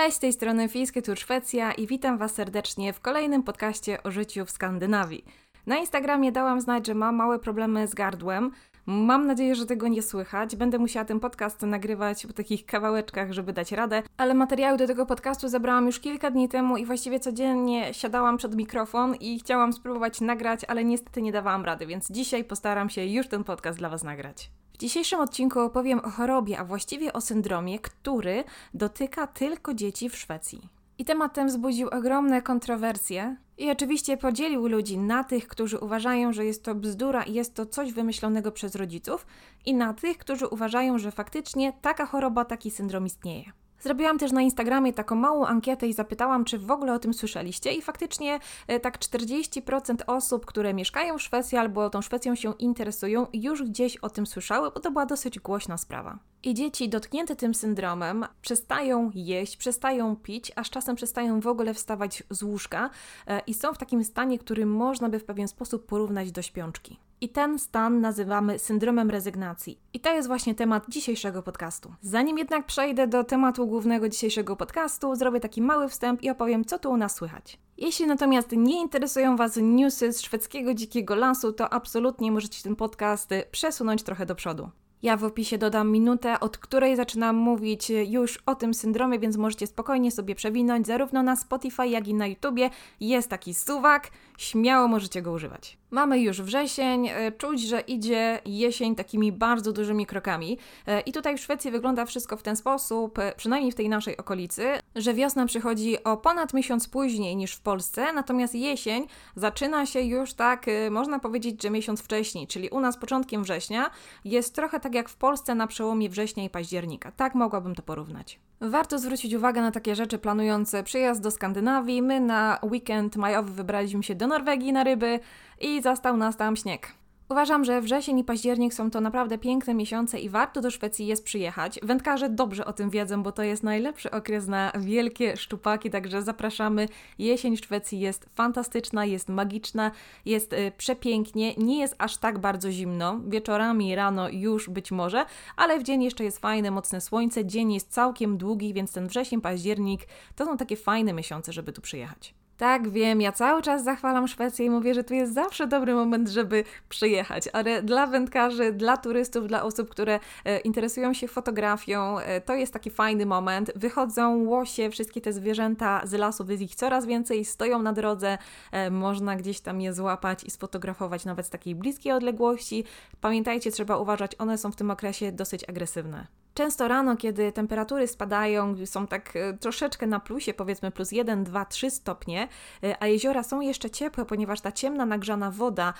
Cześć, z tej strony Fińskie Tour Szwecja i witam Was serdecznie w kolejnym podcaście o życiu w Skandynawii. Na Instagramie dałam znać, że mam małe problemy z gardłem. Mam nadzieję, że tego nie słychać. Będę musiała ten podcast nagrywać po takich kawałeczkach, żeby dać radę, ale materiały do tego podcastu zebrałam już kilka dni temu i właściwie codziennie siadałam przed mikrofon i chciałam spróbować nagrać, ale niestety nie dawałam rady, więc dzisiaj postaram się już ten podcast dla Was nagrać. W dzisiejszym odcinku opowiem o chorobie, a właściwie o syndromie, który dotyka tylko dzieci w Szwecji. I temat ten wzbudził ogromne kontrowersje i oczywiście podzielił ludzi na tych, którzy uważają, że jest to bzdura i jest to coś wymyślonego przez rodziców, i na tych, którzy uważają, że faktycznie taka choroba, taki syndrom istnieje. Zrobiłam też na Instagramie taką małą ankietę i zapytałam, czy w ogóle o tym słyszeliście. I faktycznie e, tak 40% osób, które mieszkają w Szwecji albo tą Szwecją się interesują, już gdzieś o tym słyszały, bo to była dosyć głośna sprawa. I dzieci dotknięte tym syndromem przestają jeść, przestają pić, aż czasem przestają w ogóle wstawać z łóżka e, i są w takim stanie, który można by w pewien sposób porównać do śpiączki. I ten stan nazywamy syndromem rezygnacji. I to jest właśnie temat dzisiejszego podcastu. Zanim jednak przejdę do tematu głównego dzisiejszego podcastu, zrobię taki mały wstęp i opowiem, co tu u nas słychać. Jeśli natomiast nie interesują Was newsy z szwedzkiego dzikiego lasu, to absolutnie możecie ten podcast przesunąć trochę do przodu. Ja w opisie dodam minutę, od której zaczynam mówić już o tym syndromie, więc możecie spokojnie sobie przewinąć zarówno na Spotify, jak i na YouTubie. Jest taki suwak, śmiało możecie go używać. Mamy już wrzesień, e, czuć, że idzie jesień takimi bardzo dużymi krokami. E, I tutaj w Szwecji wygląda wszystko w ten sposób, e, przynajmniej w tej naszej okolicy, że wiosna przychodzi o ponad miesiąc później niż w Polsce, natomiast jesień zaczyna się już tak, można powiedzieć, że miesiąc wcześniej, czyli u nas początkiem września jest trochę tak jak w Polsce na przełomie września i października. Tak mogłabym to porównać. Warto zwrócić uwagę na takie rzeczy planujące przyjazd do Skandynawii. My na weekend majowy wybraliśmy się do Norwegii na ryby i zastał nas tam śnieg. Uważam, że wrzesień i październik są to naprawdę piękne miesiące i warto do Szwecji jest przyjechać. Wędkarze dobrze o tym wiedzą, bo to jest najlepszy okres na wielkie szczupaki, także zapraszamy. Jesień w Szwecji jest fantastyczna, jest magiczna, jest y, przepięknie, nie jest aż tak bardzo zimno. Wieczorami, rano już być może, ale w dzień jeszcze jest fajne, mocne słońce. Dzień jest całkiem długi, więc ten wrzesień, październik to są takie fajne miesiące, żeby tu przyjechać. Tak, wiem, ja cały czas zachwalam Szwecję i mówię, że tu jest zawsze dobry moment, żeby przyjechać, ale dla wędkarzy, dla turystów, dla osób, które e, interesują się fotografią, e, to jest taki fajny moment. Wychodzą łosie, wszystkie te zwierzęta z lasu, jest ich coraz więcej, stoją na drodze, e, można gdzieś tam je złapać i sfotografować nawet z takiej bliskiej odległości. Pamiętajcie, trzeba uważać, one są w tym okresie dosyć agresywne. Często rano, kiedy temperatury spadają, są tak e, troszeczkę na plusie, powiedzmy plus 1, 2, 3 stopnie, e, a jeziora są jeszcze ciepłe, ponieważ ta ciemna, nagrzana woda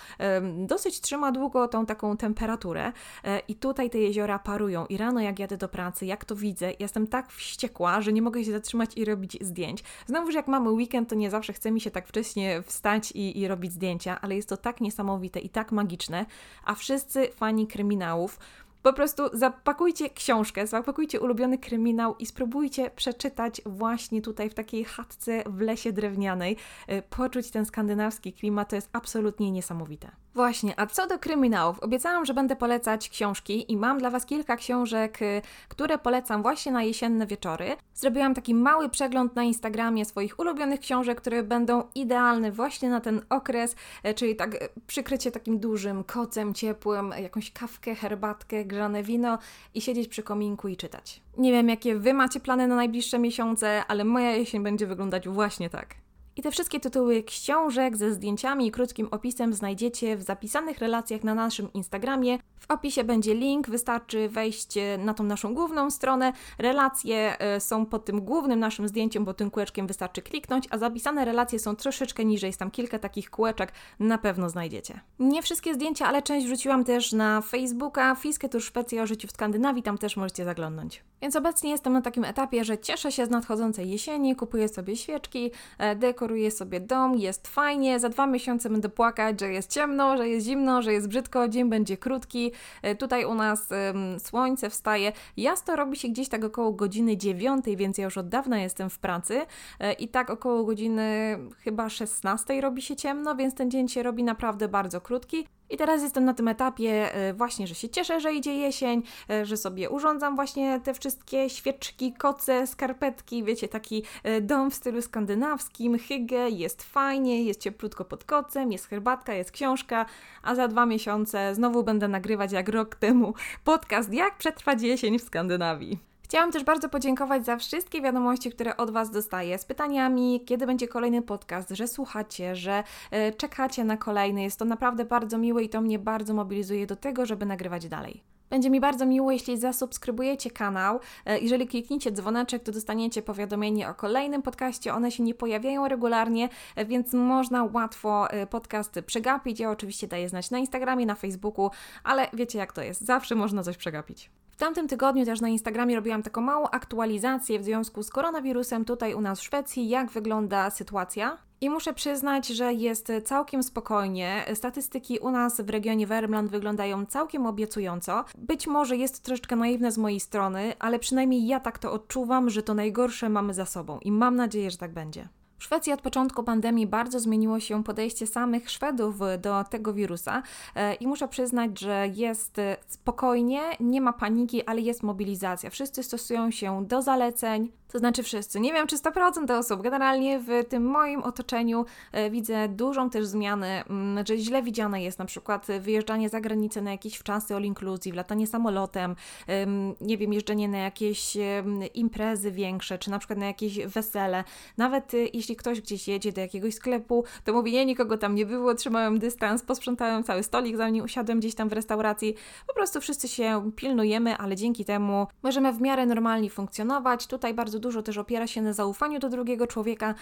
dosyć trzyma długo tą taką temperaturę e, i tutaj te jeziora parują. I rano, jak jadę do pracy, jak to widzę, jestem tak wściekła, że nie mogę się zatrzymać i robić zdjęć. Znowuż, jak mamy weekend, to nie zawsze chce mi się tak wcześnie wstać i, i robić zdjęcia, ale jest to tak niesamowite i tak magiczne, a wszyscy fani kryminałów po prostu zapakujcie książkę, zapakujcie ulubiony kryminał i spróbujcie przeczytać właśnie tutaj w takiej chatce w lesie drewnianej. Y, poczuć ten skandynawski klimat to jest absolutnie niesamowite. Właśnie, a co do kryminałów, obiecałam, że będę polecać książki i mam dla Was kilka książek, y, które polecam właśnie na jesienne wieczory. Zrobiłam taki mały przegląd na Instagramie swoich ulubionych książek, które będą idealne właśnie na ten okres, y, czyli tak y, przykrycie takim dużym kocem ciepłym, jakąś kawkę, herbatkę, grzane wino i siedzieć przy kominku i czytać. Nie wiem, jakie Wy macie plany na najbliższe miesiące, ale moja jesień będzie wyglądać właśnie tak. I te wszystkie tytuły książek ze zdjęciami i krótkim opisem znajdziecie w zapisanych relacjach na naszym Instagramie. W opisie będzie link, wystarczy wejść na tą naszą główną stronę. Relacje e, są pod tym głównym naszym zdjęciem, bo tym kółeczkiem wystarczy kliknąć, a zapisane relacje są troszeczkę niżej, jest tam kilka takich kółeczek, na pewno znajdziecie. Nie wszystkie zdjęcia, ale część wrzuciłam też na Facebooka, Fiskę Tour Szwecji o życiu w Skandynawii, tam też możecie zaglądnąć. Więc obecnie jestem na takim etapie, że cieszę się z nadchodzącej jesieni, kupuję sobie świeczki, e, dekoruję sobie dom, jest fajnie, za dwa miesiące będę płakać, że jest ciemno, że jest zimno, że jest brzydko, dzień będzie krótki. E, tutaj u nas um, słońce wstaje, jasno robi się gdzieś tak około godziny dziewiątej, więc ja już od dawna jestem w pracy e, i tak około godziny chyba 16 robi się ciemno, więc ten dzień się robi naprawdę bardzo krótki. I teraz jestem na tym etapie e, właśnie, że się cieszę, że idzie jesień, e, że sobie urządzam właśnie te wszystkie świeczki, koce, skarpetki, wiecie, taki e, dom w stylu skandynawskim, hygge, jest fajnie, jest cieplutko pod kocem, jest herbatka, jest książka, a za dwa miesiące znowu będę nagrywać jak rok temu podcast Jak przetrwać jesień w Skandynawii. Chciałam też bardzo podziękować za wszystkie wiadomości, które od Was dostaję z pytaniami, kiedy będzie kolejny podcast, że słuchacie, że e, czekacie na kolejny. Jest to naprawdę bardzo miłe i to mnie bardzo mobilizuje do tego, żeby nagrywać dalej. Będzie mi bardzo miło, jeśli zasubskrybujecie kanał. E, jeżeli klikniecie dzwoneczek, to dostaniecie powiadomienie o kolejnym podcaście. One się nie pojawiają regularnie, e, więc można łatwo podcast przegapić. Ja oczywiście daję znać na Instagramie, na Facebooku, ale wiecie jak to jest. Zawsze można coś przegapić tamtym tygodniu też na Instagramie robiłam taką małą aktualizację w związku z koronawirusem tutaj u nas w Szwecji, jak wygląda sytuacja. I muszę przyznać, że jest całkiem spokojnie. Statystyki u nas w regionie Wermland wyglądają całkiem obiecująco. Być może jest troszeczkę naiwne z mojej strony, ale przynajmniej ja tak to odczuwam, że to najgorsze mamy za sobą i mam nadzieję, że tak będzie. W Szwecji od początku pandemii bardzo zmieniło się podejście samych Szwedów do tego wirusa e, i muszę przyznać, że jest spokojnie, nie ma paniki, ale jest mobilizacja. Wszyscy stosują się do zaleceń, to znaczy wszyscy. Nie wiem, czy 100% osób. Generalnie w tym moim otoczeniu e, widzę dużą też zmianę, mm, że źle widziane jest na przykład wyjeżdżanie za granicę na jakieś wczasy all inclusive, latanie samolotem, nie wiem, jeżdżenie na jakieś imprezy większe, czy na przykład na jakieś wesele. Nawet y, jeśli ktoś gdzieś jedzie do jakiegoś sklepu, to mówi, nie, nikogo tam nie było, trzymałem dystans, posprzątałem cały stolik, zanim usiadłem gdzieś tam w restauracji. Po prostu wszyscy się pilnujemy, ale dzięki temu możemy w miarę normalnie funkcjonować. Tutaj bardzo dużo też opiera się na zaufaniu do drugiego człowieka,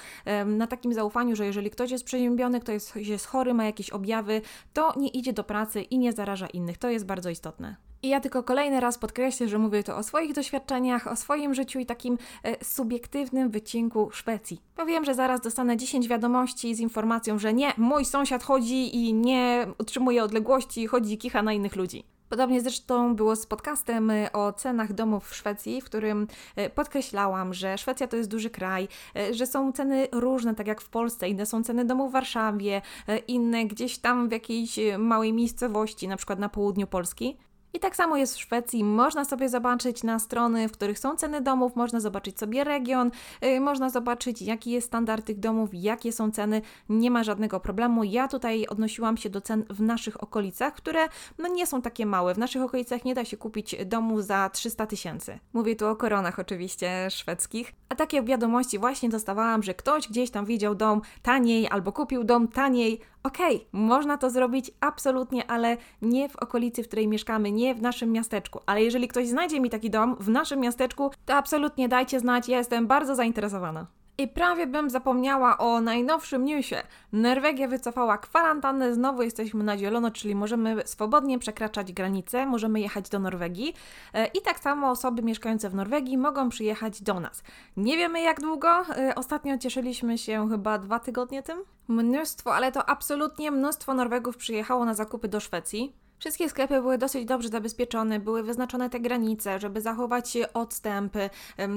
na takim zaufaniu, że jeżeli ktoś jest przeziębiony, ktoś jest, chory, ma jakieś objawy, to nie idzie do pracy i nie zaraża innych. To jest bardzo istotne. I ja tylko kolejny raz podkreślę, że mówię tu o swoich doświadczeniach, o swoim życiu i takim e, subiektywnym wycinku Szwecji. Powiem, że zaraz dostanę 10 wiadomości z informacją, że nie, mój sąsiad chodzi i nie utrzymuje odległości, chodzi kicha na innych ludzi. Podobnie zresztą było z podcastem e, o cenach domów w Szwecji, w którym e, podkreślałam, że Szwecja to jest duży kraj, e, że są ceny różne, tak jak w Polsce. Inne są ceny domów w Warszawie, inne gdzieś tam w jakiejś małej miejscowości, na przykład na południu Polski. I tak samo jest w Szwecji. Można sobie zobaczyć na strony, w których są ceny domów, można zobaczyć sobie region, yy, można zobaczyć, jaki jest standard tych domów, jakie są ceny. Nie ma żadnego problemu. Ja tutaj odnosiłam się do cen w naszych okolicach, które no nie są takie małe. W naszych okolicach nie da się kupić domu za 300 tysięcy. Mówię tu o koronach oczywiście szwedzkich. A takie wiadomości właśnie dostawałam, że ktoś gdzieś tam widział dom taniej albo kupił dom taniej Okej, okay, można to zrobić absolutnie, ale nie w okolicy, w której mieszkamy, nie w naszym miasteczku. Ale jeżeli ktoś znajdzie mi taki dom w naszym miasteczku, to absolutnie dajcie znać, ja jestem bardzo zainteresowana. I prawie bym zapomniała o najnowszym newsie. Norwegia wycofała kwarantannę, znowu jesteśmy na zielono, czyli możemy swobodnie przekraczać granice, możemy jechać do Norwegii. E, I tak samo osoby mieszkające w Norwegii mogą przyjechać do nas. Nie wiemy jak długo, e, ostatnio cieszyliśmy się chyba dwa tygodnie tym. Mnóstwo, ale to absolutnie mnóstwo Norwegów przyjechało na zakupy do Szwecji. Wszystkie sklepy były dosyć dobrze zabezpieczone, były wyznaczone te granice, żeby zachować odstępy,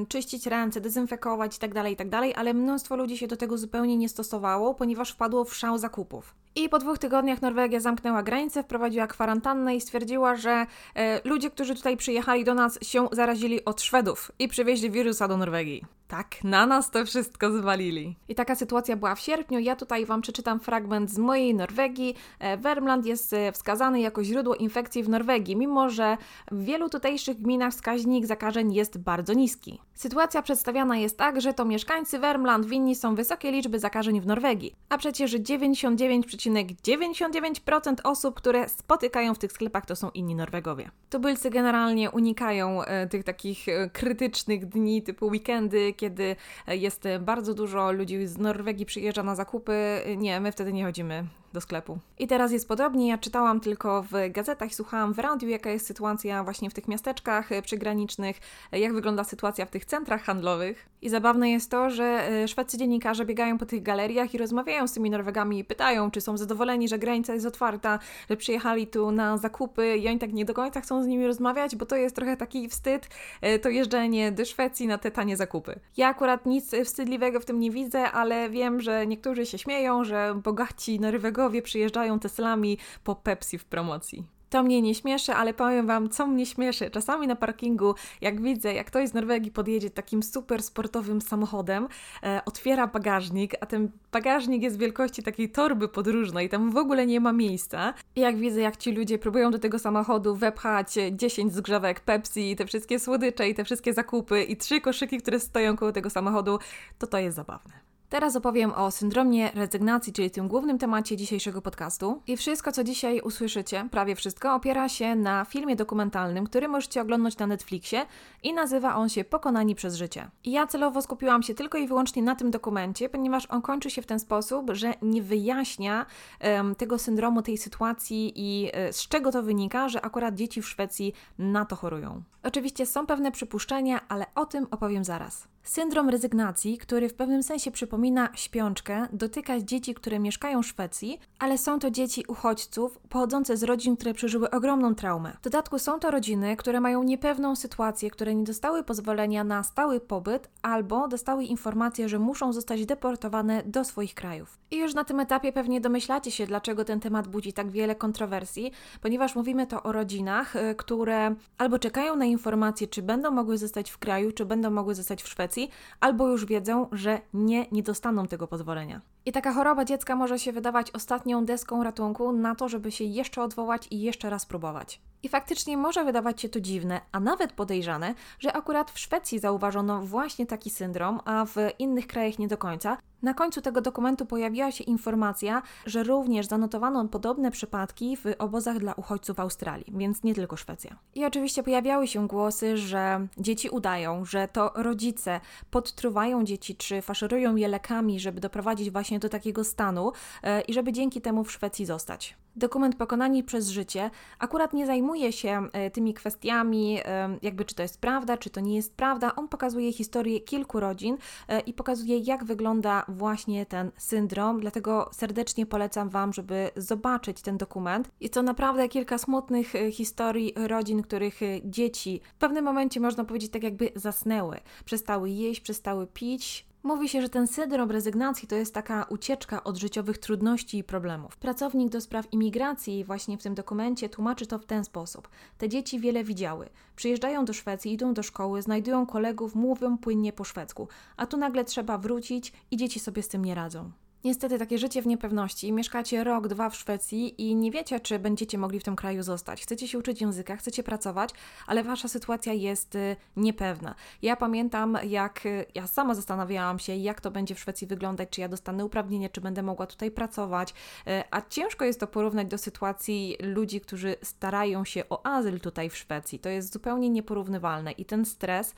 czyścić ręce, dezynfekować itd., tak itd., tak ale mnóstwo ludzi się do tego zupełnie nie stosowało, ponieważ wpadło w szał zakupów. I po dwóch tygodniach Norwegia zamknęła granice, wprowadziła kwarantannę i stwierdziła, że e, ludzie, którzy tutaj przyjechali do nas, się zarazili od Szwedów i przywieźli wirusa do Norwegii. Tak, na nas to wszystko zwalili. I taka sytuacja była w sierpniu. Ja tutaj Wam przeczytam fragment z mojej Norwegii. E, Wermland jest e, wskazany jako źródło infekcji w Norwegii, mimo że w wielu tutejszych gminach wskaźnik zakażeń jest bardzo niski. Sytuacja przedstawiana jest tak, że to mieszkańcy Wermland winni są wysokie liczby zakażeń w Norwegii, a przecież 99,99% osób, które spotykają w tych sklepach, to są inni Norwegowie. Tubylcy generalnie unikają e, tych takich e, krytycznych dni typu weekendy, kiedy jest bardzo dużo ludzi z Norwegii przyjeżdża na zakupy. Nie, my wtedy nie chodzimy do sklepu. I teraz jest podobnie. Ja czytałam tylko w gazetach, słuchałam w radiu, jaka jest sytuacja właśnie w tych miasteczkach e, przygranicznych, e, jak wygląda sytuacja w tych centrach handlowych. I zabawne jest to, że e, szwedzcy dziennikarze biegają po tych galeriach i rozmawiają z tymi Norwegami i pytają, czy są zadowoleni, że granica jest otwarta, że przyjechali tu na zakupy i oni tak nie do końca chcą z nimi rozmawiać, bo to jest trochę taki wstyd, to jeżdżenie do Szwecji na te tanie zakupy. Ja akurat nic wstydliwego w tym nie widzę, ale wiem, że niektórzy się śmieją, że bogaci Norwegowie kolegowie przyjeżdżają Teslami po Pepsi w promocji. To mnie nie śmieszy, ale powiem Wam, co mnie śmieszy. Czasami na parkingu, jak widzę, jak ktoś z Norwegii podjedzie takim super sportowym samochodem, e, otwiera bagażnik, a ten bagażnik jest wielkości takiej torby podróżnej, tam w ogóle nie ma miejsca. I jak widzę, jak ci ludzie próbują do tego samochodu wepchać 10 zgrzewek Pepsi, te wszystkie słodycze i te wszystkie zakupy i trzy koszyki, które stoją koło tego samochodu, to to jest zabawne. Teraz opowiem o syndromie rezygnacji, czyli tym głównym temacie dzisiejszego podcastu. I wszystko, co dzisiaj usłyszycie, prawie wszystko, opiera się na filmie dokumentalnym, który możecie oglądać na Netflixie i nazywa on się Pokonani przez życie. I ja celowo skupiłam się tylko i wyłącznie na tym dokumencie, ponieważ on kończy się w ten sposób, że nie wyjaśnia um, tego syndromu, tej sytuacji i um, z czego to wynika, że akurat dzieci w Szwecji na to chorują. Oczywiście są pewne przypuszczenia, ale o tym opowiem zaraz. Syndrom rezygnacji, który w pewnym sensie przypomina śpiączkę, dotyka dzieci, które mieszkają w Szwecji, ale są to dzieci uchodźców pochodzące z rodzin, które przeżyły ogromną traumę. W dodatku są to rodziny, które mają niepewną sytuację, które nie dostały pozwolenia na stały pobyt albo dostały informację, że muszą zostać deportowane do swoich krajów. I już na tym etapie pewnie domyślacie się, dlaczego ten temat budzi tak wiele kontrowersji, ponieważ mówimy to o rodzinach, y, które albo czekają na informację, czy będą mogły zostać w kraju, czy będą mogły zostać w Szwecji albo już wiedzą, że nie, nie dostaną tego pozwolenia. I taka choroba dziecka może się wydawać ostatnią deską ratunku na to, żeby się jeszcze odwołać i jeszcze raz próbować. I faktycznie może wydawać się to dziwne, a nawet podejrzane, że akurat w Szwecji zauważono właśnie taki syndrom, a w innych krajach nie do końca. Na końcu tego dokumentu pojawiła się informacja, że również zanotowano podobne przypadki w obozach dla uchodźców w Australii, więc nie tylko Szwecja. I oczywiście pojawiały się głosy, że dzieci udają, że to rodzice podtruwają dzieci czy faszerują je lekami, żeby doprowadzić właśnie do takiego stanu e, i żeby dzięki temu w Szwecji zostać. Dokument Pokonani przez życie akurat nie zajmuje się e, tymi kwestiami, e, jakby czy to jest prawda, czy to nie jest prawda. On pokazuje historię kilku rodzin e, i pokazuje, jak wygląda właśnie ten syndrom. Dlatego serdecznie polecam Wam, żeby zobaczyć ten dokument. Jest to naprawdę kilka smutnych historii rodzin, których dzieci w pewnym momencie, można powiedzieć, tak jakby zasnęły. Przestały jeść, przestały pić, Mówi się, że ten syndrom rezygnacji to jest taka ucieczka od życiowych trudności i problemów. Pracownik do spraw imigracji właśnie w tym dokumencie tłumaczy to w ten sposób. Te dzieci wiele widziały. Przyjeżdżają do Szwecji, idą do szkoły, znajdują kolegów, mówią płynnie po szwedzku, a tu nagle trzeba wrócić i dzieci sobie z tym nie radzą. Niestety takie życie w niepewności. Mieszkacie rok, dwa w Szwecji i nie wiecie, czy będziecie mogli w tym kraju zostać. Chcecie się uczyć języka, chcecie pracować, ale wasza sytuacja jest y, niepewna. Ja pamiętam, jak y, ja sama zastanawiałam się, jak to będzie w Szwecji wyglądać, czy ja dostanę uprawnienie, czy będę mogła tutaj pracować. Y, a ciężko jest to porównać do sytuacji ludzi, którzy starają się o azyl tutaj w Szwecji. To jest zupełnie nieporównywalne i ten stres,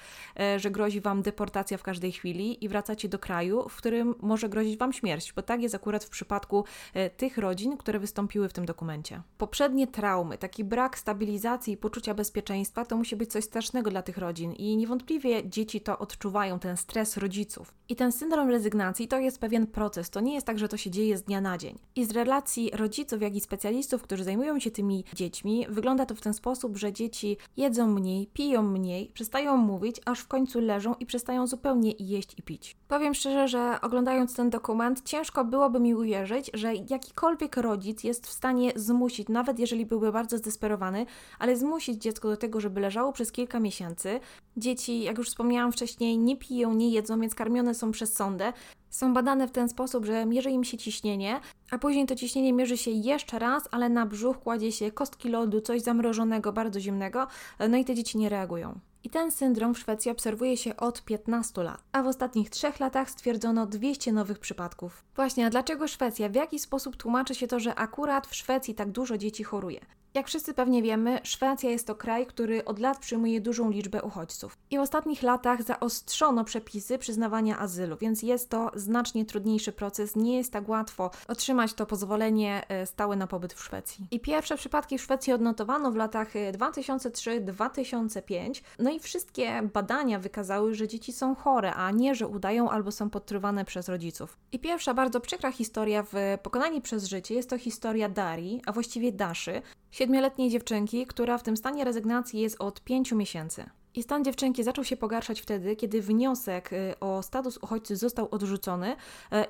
że grozi wam deportacja w każdej chwili i wracacie do kraju, w którym może grozić wam śmierć bo tak jest akurat w przypadku e, tych rodzin, które wystąpiły w tym dokumencie. Poprzednie traumy, taki brak stabilizacji i poczucia bezpieczeństwa to musi być coś strasznego dla tych rodzin i niewątpliwie dzieci to odczuwają, ten stres rodziców. I ten syndrom rezygnacji to jest pewien proces, to nie jest tak, że to się dzieje z dnia na dzień. I z relacji rodziców, jak i specjalistów, którzy zajmują się tymi dziećmi, wygląda to w ten sposób, że dzieci jedzą mniej, piją mniej, przestają mówić, aż w końcu leżą i przestają zupełnie jeść i pić. Powiem szczerze, że oglądając ten dokument, ciężko ciężko byłoby mi uwierzyć, że jakikolwiek rodzic jest w stanie zmusić, nawet jeżeli byłby bardzo zdesperowany, ale zmusić dziecko do tego, żeby leżało przez kilka miesięcy. Dzieci, jak już wspomniałam wcześniej, nie piją, nie jedzą, więc karmione są przez sondę. Są badane w ten sposób, że mierzy im się ciśnienie, a później to ciśnienie mierzy się jeszcze raz, ale na brzuch kładzie się kostki lodu, coś zamrożonego, bardzo zimnego, no i te dzieci nie reagują. I ten syndrom w Szwecji obserwuje się od 15 lat, a w ostatnich trzech latach stwierdzono 200 nowych przypadków. Właśnie, a dlaczego Szwecja? W jaki sposób tłumaczy się to, że akurat w Szwecji tak dużo dzieci choruje? Jak wszyscy pewnie wiemy, Szwecja jest to kraj, który od lat przyjmuje dużą liczbę uchodźców. I w ostatnich latach zaostrzono przepisy przyznawania azylu, więc jest to znacznie trudniejszy proces. Nie jest tak łatwo otrzymać to pozwolenie e, stałe na pobyt w Szwecji. I pierwsze przypadki w Szwecji odnotowano w latach 2003-2005. E, no i wszystkie badania wykazały, że dzieci są chore, a nie, że udają albo są podtrywane przez rodziców. I pierwsza bardzo przykra historia w Pokonani przez życie jest to historia Darii, a właściwie Daszy, siedmioletniej dziewczynki, która w tym stanie rezygnacji jest od pięciu miesięcy. I stan dziewczynki zaczął się pogarszać wtedy, kiedy wniosek y, o status uchodźcy został odrzucony y,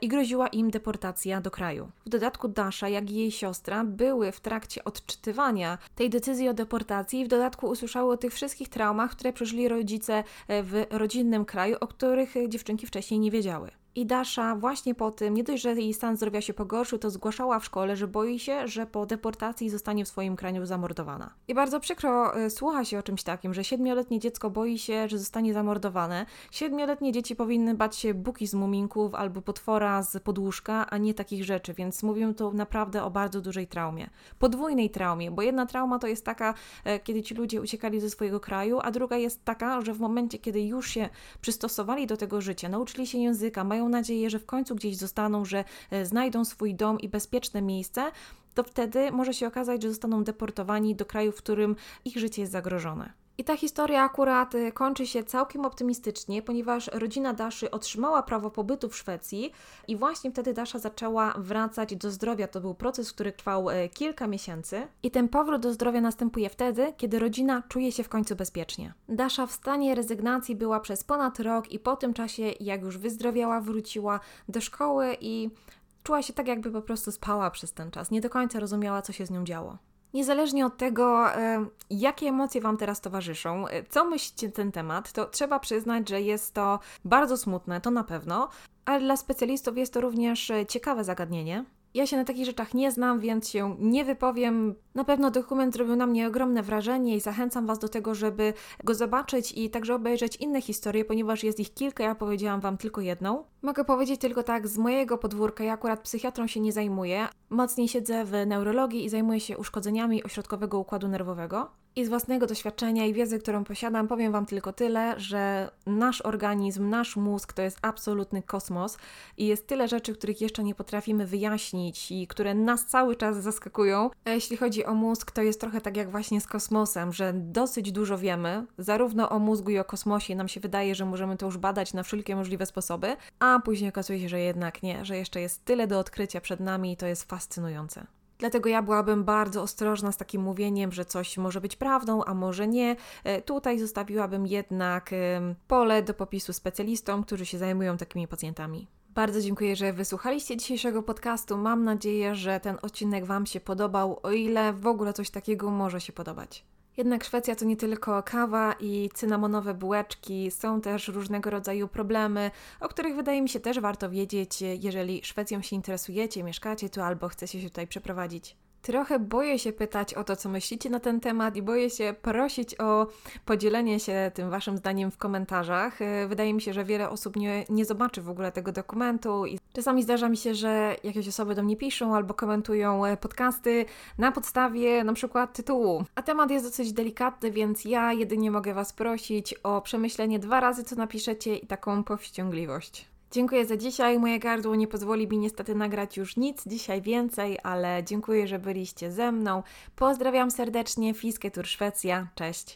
i groziła im deportacja do kraju. W dodatku Dasha, jak i jej siostra były w trakcie odczytywania tej decyzji o deportacji i w dodatku usłyszały o tych wszystkich traumach, które przeżyli rodzice y, w rodzinnym kraju, o których dziewczynki wcześniej nie wiedziały. I Dasza właśnie po tym, nie dość, że jej stan zdrowia się pogorszył, to zgłaszała w szkole, że boi się, że po deportacji zostanie w swoim kraju zamordowana. I bardzo przykro y, słucha się o czymś takim, że siedmioletnie dziecko boi się, że zostanie zamordowane. Siedmioletnie dzieci powinny bać się buki z muminków albo potwora z podłóżka, a nie takich rzeczy, więc mówię tu naprawdę o bardzo dużej traumie. Podwójnej traumie, bo jedna trauma to jest taka, y, kiedy ci ludzie uciekali ze swojego kraju, a druga jest taka, że w momencie, kiedy już się przystosowali do tego życia, nauczyli się języka, mają mają nadzieję, że w końcu gdzieś zostaną, że e, znajdą swój dom i bezpieczne miejsce, to wtedy może się okazać, że zostaną deportowani do kraju, w którym ich życie jest zagrożone. I ta historia akurat e, kończy się całkiem optymistycznie, ponieważ rodzina Daszy otrzymała prawo pobytu w Szwecji i właśnie wtedy Dasza zaczęła wracać do zdrowia. To był proces, który trwał e, kilka miesięcy i ten powrót do zdrowia następuje wtedy, kiedy rodzina czuje się w końcu bezpiecznie. Dasza w stanie rezygnacji była przez ponad rok i po tym czasie, jak już wyzdrowiała, wróciła do szkoły i czuła się tak, jakby po prostu spała przez ten czas. Nie do końca rozumiała, co się z nią działo. Niezależnie od tego, jakie emocje Wam teraz towarzyszą, e, co myślicie na ten temat, to trzeba przyznać, że jest to bardzo smutne, to na pewno, ale dla specjalistów jest to również e, ciekawe zagadnienie. Ja się na takich rzeczach nie znam, więc się nie wypowiem. Na pewno dokument zrobił na mnie ogromne wrażenie i zachęcam Was do tego, żeby go zobaczyć i także obejrzeć inne historie, ponieważ jest ich kilka, ja powiedziałam Wam tylko jedną. Mogę powiedzieć tylko tak, z mojego podwórka, ja akurat psychiatrą się nie zajmuję, mocniej siedzę w neurologii i zajmuję się uszkodzeniami ośrodkowego układu nerwowego. I z własnego doświadczenia i wiedzy, którą posiadam, powiem Wam tylko tyle, że nasz organizm, nasz mózg to jest absolutny kosmos i jest tyle rzeczy, których jeszcze nie potrafimy wyjaśnić i które nas cały czas zaskakują. A jeśli chodzi o mózg, to jest trochę tak jak właśnie z kosmosem, że dosyć dużo wiemy, zarówno o mózgu i o kosmosie. Nam się wydaje, że możemy to już badać na wszelkie możliwe sposoby, a później okazuje się, że jednak nie, że jeszcze jest tyle do odkrycia przed nami i to jest fascynujące. Dlatego ja byłabym bardzo ostrożna z takim mówieniem, że coś może być prawdą, a może nie. E, tutaj zostawiłabym jednak pole do popisu specjalistom, którzy się zajmują takimi pacjentami. Bardzo dziękuję, że wysłuchaliście dzisiejszego podcastu. Mam nadzieję, że ten odcinek Wam się podobał, o ile w ogóle coś takiego może się podobać. Jednak Szwecja to nie tylko kawa i cynamonowe bułeczki, są też różnego rodzaju problemy, o których wydaje mi się też warto wiedzieć, jeżeli Szwecją się interesujecie, mieszkacie tu albo chcecie się tutaj przeprowadzić. Trochę boję się pytać o to, co myślicie na ten temat i boję się prosić o podzielenie się tym Waszym zdaniem w komentarzach. E, wydaje mi się, że wiele osób nie, nie zobaczy w ogóle tego dokumentu i czasami zdarza mi się, że jakieś osoby do mnie piszą albo komentują e, podcasty na podstawie na przykład tytułu. A temat jest dosyć delikatny, więc ja jedynie mogę Was prosić o przemyślenie dwa razy, co napiszecie i taką powściągliwość. Dziękuję za dzisiaj. Moje gardło nie pozwoli mi niestety nagrać już nic dzisiaj więcej, ale dziękuję, że byliście ze mną. Pozdrawiam serdecznie, Fisketur Szwecja. Cześć.